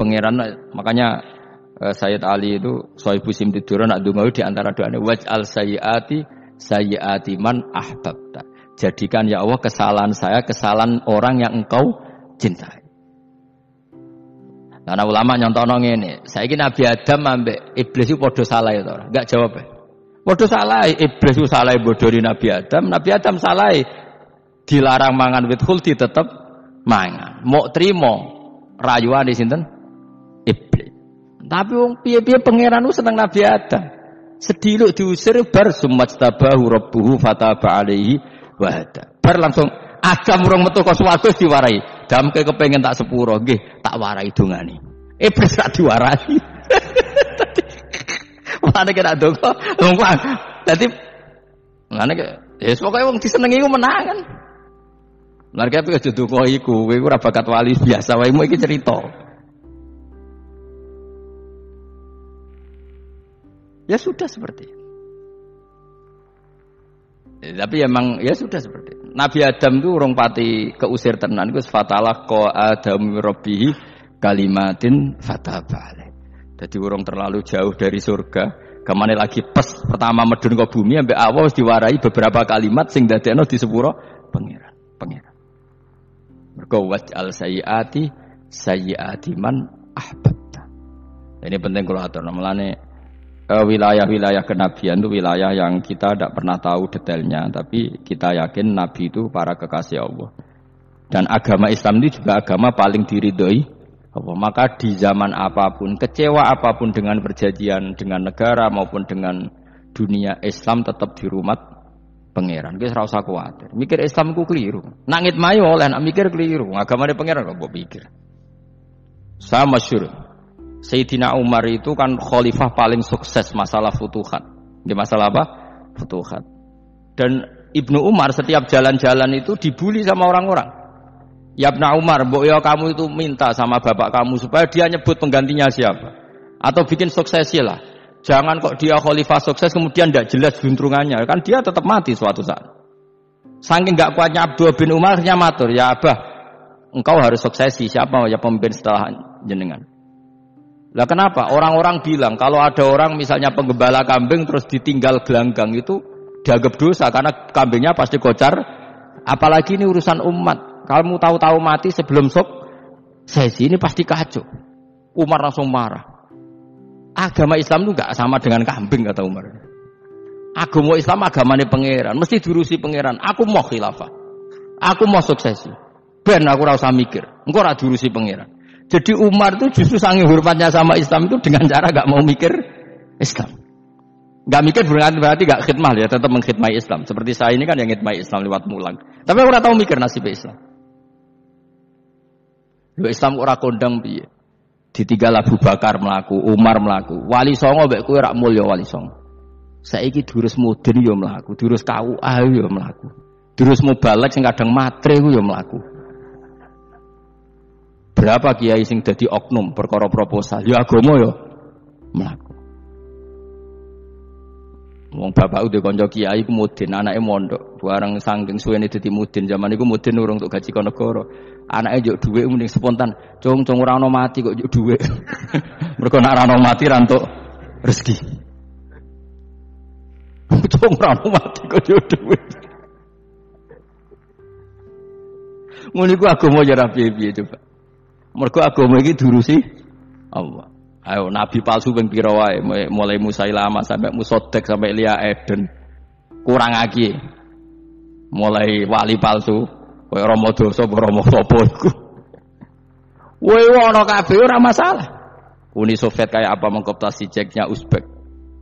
Pangeran makanya uh, Sayyid Ali itu Sohibu Simtidura nak dungawi di antara doanya waj'al sayyiati sayyiati man ahbabta. Jadikan ya Allah kesalahan saya kesalahan orang yang engkau cintai. Karena ulama nyontono ngene, saiki Nabi Adam ambek iblis itu padha salah ya ora? Enggak jawab. Ya? Padha salah, iblis itu salah bodoni Nabi Adam, Nabi Adam salah dilarang mangan wit khuldi tetep mangan. Mau trimo rayuan di sinten? Iblis. Tapi wong piye-piye pangeran ku seneng Nabi Adam. Sediluk diusir bar sumastabahu rabbuhu fataba alaihi wa Bar langsung Adam urung metu kok swarga diwarai. Damke kepengen tak sepuro, nggih, tak warai dongane. Iblis tak diwarai. Mana kena dongo, numpang. Jadi, mana ke? Ya, pokoknya wong disenengi ku menang kan. Lah tapi aja dongo iku, kowe ora bakat wali biasa wae iki cerita. Ya sudah seperti itu. Ya, tapi emang ya sudah seperti itu. Nabi Adam itu urung pati keusir tenan iku fatalah ko Adam rabbihi kalimatin fatabale. Jadi urung terlalu jauh dari surga. Ke mana lagi pas pertama medun ke bumi sampai awal diwarai beberapa kalimat sing dadekno di sepuro pangeran, pangeran. Mergo waj'al sayyiati sayyiati man ahbabta. Ini penting kalau atur namanya wilayah-wilayah kenabian itu wilayah yang kita tidak pernah tahu detailnya, tapi kita yakin Nabi itu para kekasih Allah. Dan agama Islam ini juga agama paling diridhoi Allah. Maka di zaman apa pun, kecewa apa pun dengan perjanjian dengan negara maupun dengan dunia Islam tetap di rumah pangeran. Kita serasa khawatir. Mikir Islam ku keliru. Nangit mayo oleh nak mikir keliru. Agama pangeran kok pikir. Sama syurga. Sayyidina Umar itu kan khalifah paling sukses masalah futuhat. Di masalah apa? Futuhat. Dan Ibnu Umar setiap jalan-jalan itu dibully sama orang-orang. Ya Ibnu Umar, mbok ya kamu itu minta sama bapak kamu supaya dia nyebut penggantinya siapa. Atau bikin suksesi lah. Jangan kok dia khalifah sukses kemudian tidak jelas juntrungannya. Kan dia tetap mati suatu saat. Saking nggak kuatnya Abdul bin Umar, matur, ya Abah, engkau harus suksesi. Siapa ya pemimpin setelah jenengan? Lah kenapa? Orang-orang bilang kalau ada orang misalnya penggembala kambing terus ditinggal gelanggang itu dianggap dosa karena kambingnya pasti kocar. Apalagi ini urusan umat. Kamu tahu-tahu mati sebelum sok sesi ini pasti kacau. Umar langsung marah. Agama Islam itu gak sama dengan kambing kata Umar. Agama Islam agamanya pangeran, mesti diurusi pangeran. Aku mau khilafah. Aku mau suksesi. Ben aku rasa mikir. Engkau ora diurusi pangeran. Jadi Umar itu justru sangi hormatnya sama Islam itu dengan cara gak mau mikir Islam. Gak mikir berarti berarti gak khidmah ya, tetap mengkhidmati Islam. Seperti saya ini kan yang khidmati Islam lewat mulang. Tapi aku tahu mikir nasib Islam. Lu Islam ora kondang piye? Ditinggal Abu Bakar melaku, Umar melaku, Wali Songo mbek kowe rak mulya Wali Songo. Saiki durus mudin yo melaku, durus kau ayo yo melaku. Durus mubalek sing kadang matre yo melaku. Berapa kiai sing dadi oknum perkara proposal? Ya agama ya mlaku. Wong bapak udah konco kiai ku mudin, anake mondok. Bareng saking suwene dadi mudin, zaman iku mudin urung untuk gaji negara. Anake njuk dhuwit mending spontan. Cung cung ora ono mati kok njuk dhuwit. Mergo nek ora mati ra rezeki. Cung ora mati kok njuk dhuwit. Ngono iku agama ya ra coba. Mergo agama iki durusi Allah. Ayo nabi palsu ping pira wae mulai Musailamah sampai Musodek sampai Lia Eden. Kurang lagi. Mulai wali palsu koyo Rama dosa apa Rama sapa iku. Woi kabeh ora masalah. Uni Soviet kayak apa mengkoptasi ceknya Uzbek.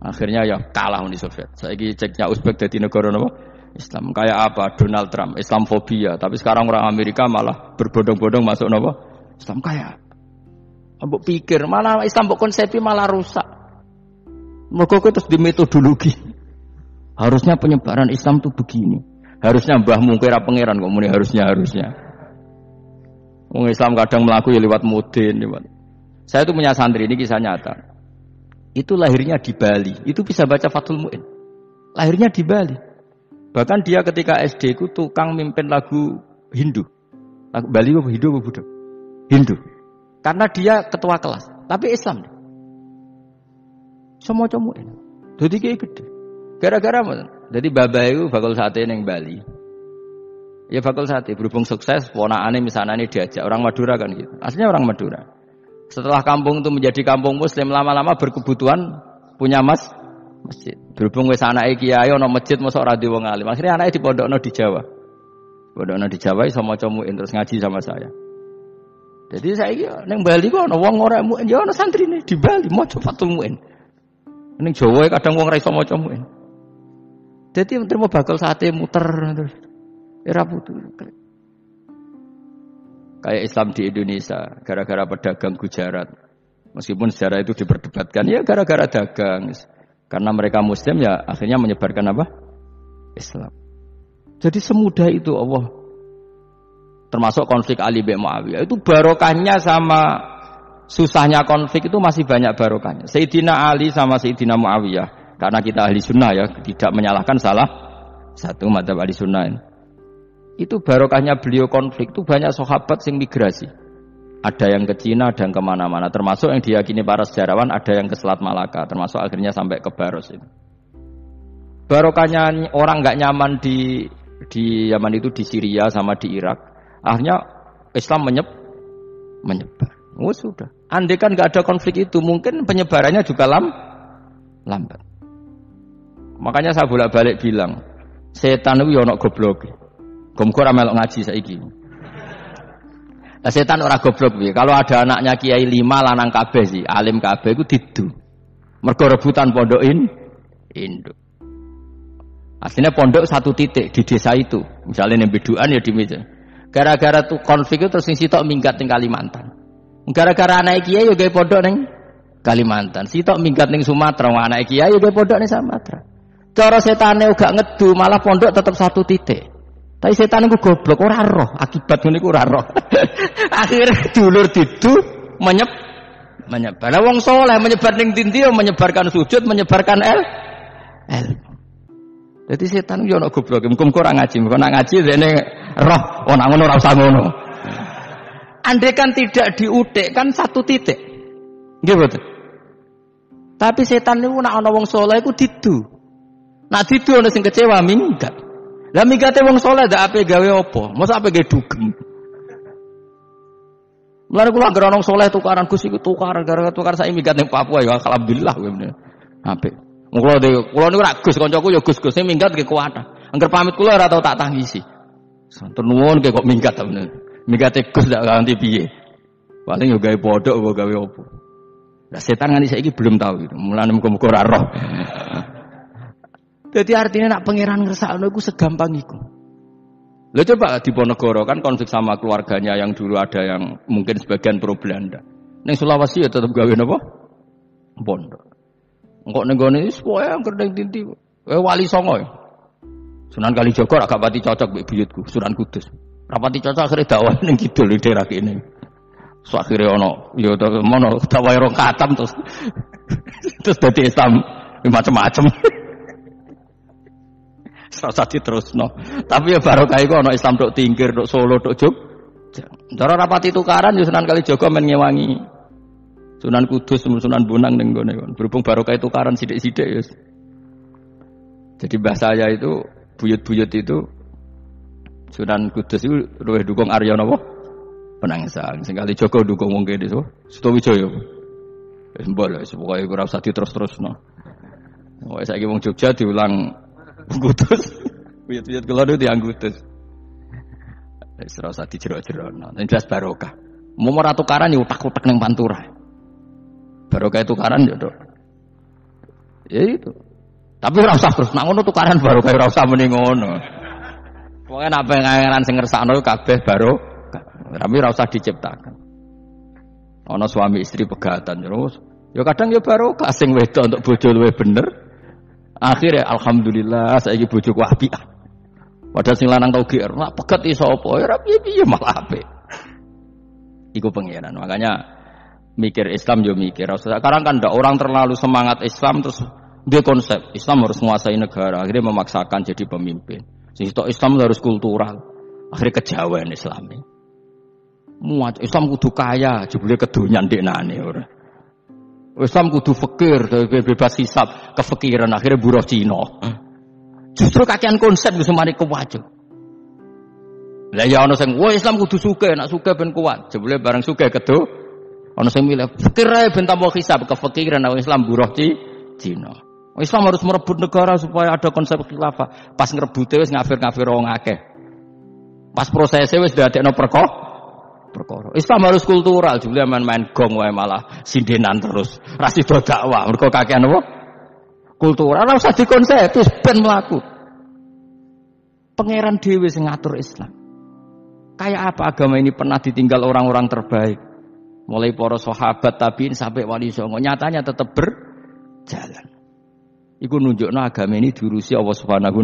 Akhirnya ya kalah Uni Soviet. Saiki ceknya Uzbek jadi negara apa? Islam. Kayak apa? Donald Trump, Islamfobia. Tapi sekarang orang Amerika malah berbondong-bondong masuk apa? Islam kaya. Mbok pikir malah Islam mbok konsepi malah rusak. Mergo terus di metodologi. Harusnya penyebaran Islam tuh begini. Harusnya mbah mungkira pangeran kok muni harusnya harusnya. Wong Islam kadang melaku ya lewat mudin, lewat. Saya tuh punya santri ini kisah nyata. Itu lahirnya di Bali. Itu bisa baca Fathul Mu'in. Lahirnya di Bali. Bahkan dia ketika SD ku tukang mimpin lagu Hindu. Lagu Bali apa Hindu apa Buddha? Hindu. Karena dia ketua kelas, tapi Islam. Semua ini. Jadi kayak gede. Gara-gara apa? Jadi baba itu bakal sate neng Bali. Ya bakal sate berhubung sukses, aneh misalnya ini diajak orang Madura kan gitu. Aslinya orang Madura. Setelah kampung itu menjadi kampung muslim lama-lama berkebutuhan punya mas masjid. Berhubung wis anake kiai ana masjid mosok ora wong alim. Akhirnya anake dipondokno di Jawa. Pondokno di Jawa iso maca terus ngaji sama saya. Jadi saya neng Bali kok ana wong ora muin ya ana santrine di Bali maca fatul muin. Ning Jawa kadang wong ora iso maca muin. Jadi terima bakal sate muter terus. Era putu. Kayak Islam di Indonesia, gara-gara pedagang Gujarat. Meskipun sejarah itu diperdebatkan, ya gara-gara dagang. Karena mereka Muslim ya akhirnya menyebarkan apa? Islam. Jadi semudah itu Allah. Termasuk konflik Ali bin Muawiyah. Itu barokahnya sama susahnya konflik itu masih banyak barokahnya. Sayyidina Ali sama Sayyidina Muawiyah karena kita ahli sunnah ya, tidak menyalahkan salah satu mata ahli sunnah ini. Itu barokahnya beliau konflik itu banyak sahabat yang migrasi. Ada yang ke Cina, ada yang ke mana-mana. Termasuk yang diyakini para sejarawan, ada yang ke Selat Malaka. Termasuk akhirnya sampai ke Baros ini. Barokahnya orang nggak nyaman di di Yaman itu di Syria sama di Irak. Akhirnya Islam menyeb, menyebar. Oh sudah. Andai kan nggak ada konflik itu, mungkin penyebarannya juga lam, lambat. Makanya saya bolak-balik bilang, setan itu ya ono goblok. Gomkor melok ngaji saiki. Nah, setan ora goblok piye? Kalau ada anaknya kiai lima lanang kabeh sih, alim kabeh iku didu. Mergo rebutan pondokin induk. Aslinya pondok satu titik di desa itu. Misalnya yang beduan ya di meja. Gara-gara tuh konflik itu terus sing sitok minggat ning Kalimantan. Gara-gara anak kiai yo gawe pondok ning Kalimantan. Sitok minggat ning Sumatera, anak kiai yo gawe pondok ning Sumatera. Cara setane uga ngedu, malah pondok tetap satu titik. Tapi setan itu goblok, ora roh, akibat ini ora roh. Akhirnya dulur didu menyep menyebar. Nah, wong soleh menyebar ning dinti menyebarkan sujud, menyebarkan el el. Jadi setan yo ono goblok, muga kurang ngaji, muga ngaji dene roh, ana ngono ora usah ngono. Andai kan tidak diutik kan satu titik. Nggih. Tapi setan niku nek ana wong soleh iku didu. Nak didu ana sing kecewa minggat. Lah minggate wong saleh ndak ape gawe apa? Masa ape gawe dugem. Mulane kula anggere ana saleh tukaran Gus iku tukaran gara-gara tukar saya minggat ning Papua ya alhamdulillah kowe. Apik. Kula de kula niku ra Gus kancaku ya Gus-gus sing minggat ke kuwata. Angger pamit kula ora tau tak tangisi. Santur nuwun kok minggat ta bener. Minggate Gus ndak ganti piye. Paling yo gawe bodok apa gawe apa. Lah setan nganti saiki belum tahu gitu. Mulane muga-muga ora roh. Jadi artinya nak pangeran ngersakno iku segampang iku. Lo coba di Ponegoro kan konflik sama keluarganya yang dulu ada yang mungkin sebagian pro Belanda. Neng Sulawesi ya tetap gawe napa? Pondok. Ning gone wis pokoke angker ning tinti. Eh wali songo ya. Sunan Kalijogo agak pati cocok mbek buyutku, Sunan Kudus. Rapati cocok akhirnya dakwah ning kidul di daerah kene. So akhirnya ono ya mono dakwah rong katam terus terus dadi Islam macam-macam. Rasa no. Tapi ya barokah iku ana Islam tok tingkir, tok Solo, tok Jog. Cara rapati tukaran ya Sunan Kalijaga men ngewangi Sunan Kudus, Sunan Bonang ning gone. Berhubung barokah tukaran sithik-sithik ya. Jadi bahasa saya itu buyut-buyut itu Sunan Kudus itu luwih dukung Arya napa? Penangsang. Sing Kalijaga dukung wong kene so. Sutawijaya. Wis mbok lho, pokoke ora usah diterus-terusno. Wong saiki wong Jogja diulang Gutus. Buyut-buyut kula itu yang gutus. Wis ora usah dijero-jerono. Jelas barokah. Mau ora tukaran ya utak-utak ning pantura. Barokah tukaran ya, Dok. Ya itu. Tapi ora usah terus nak ngono tukaran barokah ora usah muni ngono. Pokoke nek pengen sing ngersakno kabeh baru tapi ora usah diciptakan. Ana suami istri pegatan terus. Ya kadang ya baru kasing wedok untuk bojo luwe bener, Akhirnya alhamdulillah saya bojoku api. Padahal sing lanang tau GR, nak pegat iso apa? Ya rapi piye malah apik. Iku pengiran. Makanya mikir Islam yo mikir. Sekarang kan ndak orang terlalu semangat Islam terus dia konsep Islam harus menguasai negara. Akhirnya memaksakan jadi pemimpin. Sing Islam harus kultural. Akhirnya kejauhan Islam. Muat Islam kudu kaya, jebule kedonyan nane ora. Islam kudu fakir, bebas hisab, kefikiran akhirnya buruh Cina. Justru kakean konsep bisa mari kewajo. Lah ya ana sing wah Islam kudu suke, nak suke ben kuat. Jebule bareng suke kedo ana sing milih fakir ae ben tambah hisab kefikiran nek Islam buruh ci Cina. Islam harus merebut negara supaya ada konsep khilafah. Pas ngerebute wis ngafir-ngafir wong akeh. Pas prosesnya wis dadekno perkara perkara. Islam harus kultural, jebule main-main gong wae malah sindenan terus. Rasido dakwah, mergo kakean apa? Kultural ora usah dikonsep, ben mlaku. Pangeran dhewe sing ngatur Islam. Kayak apa agama ini pernah ditinggal orang-orang terbaik? Mulai para sahabat tabiin sampai wali songo. Nyatanya tetap berjalan. Iku nunjukno agama ini diurusi Allah Subhanahu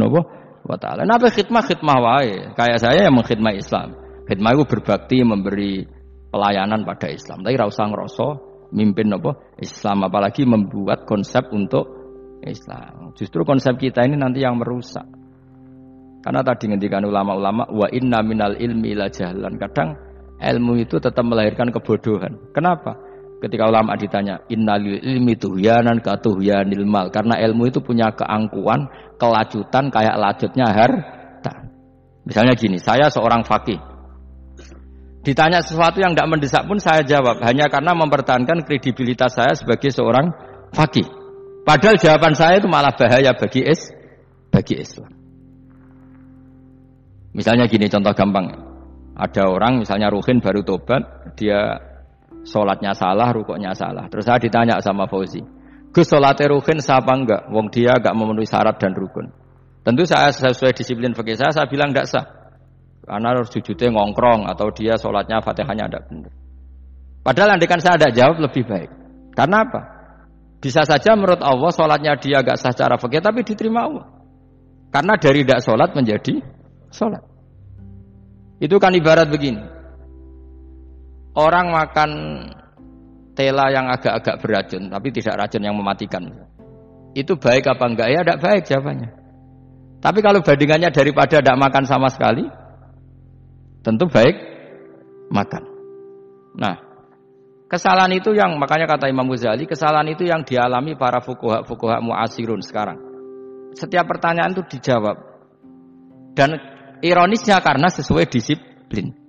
wa taala. Napa khidmah khidmah wae. Kayak saya yang mengkhidmah Islam. Khidmah itu berbakti memberi pelayanan pada Islam. Tapi rasa ngerasa mimpin apa Islam apalagi membuat konsep untuk Islam. Justru konsep kita ini nanti yang merusak. Karena tadi ngendikan ulama-ulama wa inna minal ilmi la jahlan. Kadang ilmu itu tetap melahirkan kebodohan. Kenapa? Ketika ulama ditanya innalil ilmi tuhyanan katuhyanil mal. Karena ilmu itu punya keangkuhan, kelajutan kayak lajutnya harta. Misalnya gini, saya seorang fakih. Ditanya sesuatu yang tidak mendesak pun saya jawab hanya karena mempertahankan kredibilitas saya sebagai seorang fakih. Padahal jawaban saya itu malah bahaya bagi is, bagi Islam. Misalnya gini contoh gampang. Ada orang misalnya Ruhin baru tobat, dia sholatnya salah, rukuknya salah. Terus saya ditanya sama Fauzi, Gus sholatnya Ruhin siapa enggak? Wong dia enggak memenuhi syarat dan rukun. Tentu saya sesuai disiplin fakir saya, saya bilang enggak sah. Karena harus sujudnya ngongkrong atau dia sholatnya fatihahnya ada benar. Padahal andikan saya ada jawab lebih baik. Karena apa? Bisa saja menurut Allah sholatnya dia agak sah secara fakir tapi diterima Allah. Karena dari tidak sholat menjadi sholat. Itu kan ibarat begini. Orang makan tela yang agak-agak beracun, tapi tidak racun yang mematikan. Itu baik apa enggak? Ya tidak baik jawabannya. Tapi kalau bandingannya daripada tidak makan sama sekali, tentu baik makan. Nah, kesalahan itu yang makanya kata Imam Ghazali, kesalahan itu yang dialami para fukuha-fukuha muasirun sekarang. Setiap pertanyaan itu dijawab. Dan Ironisnya karena sesuai disiplin.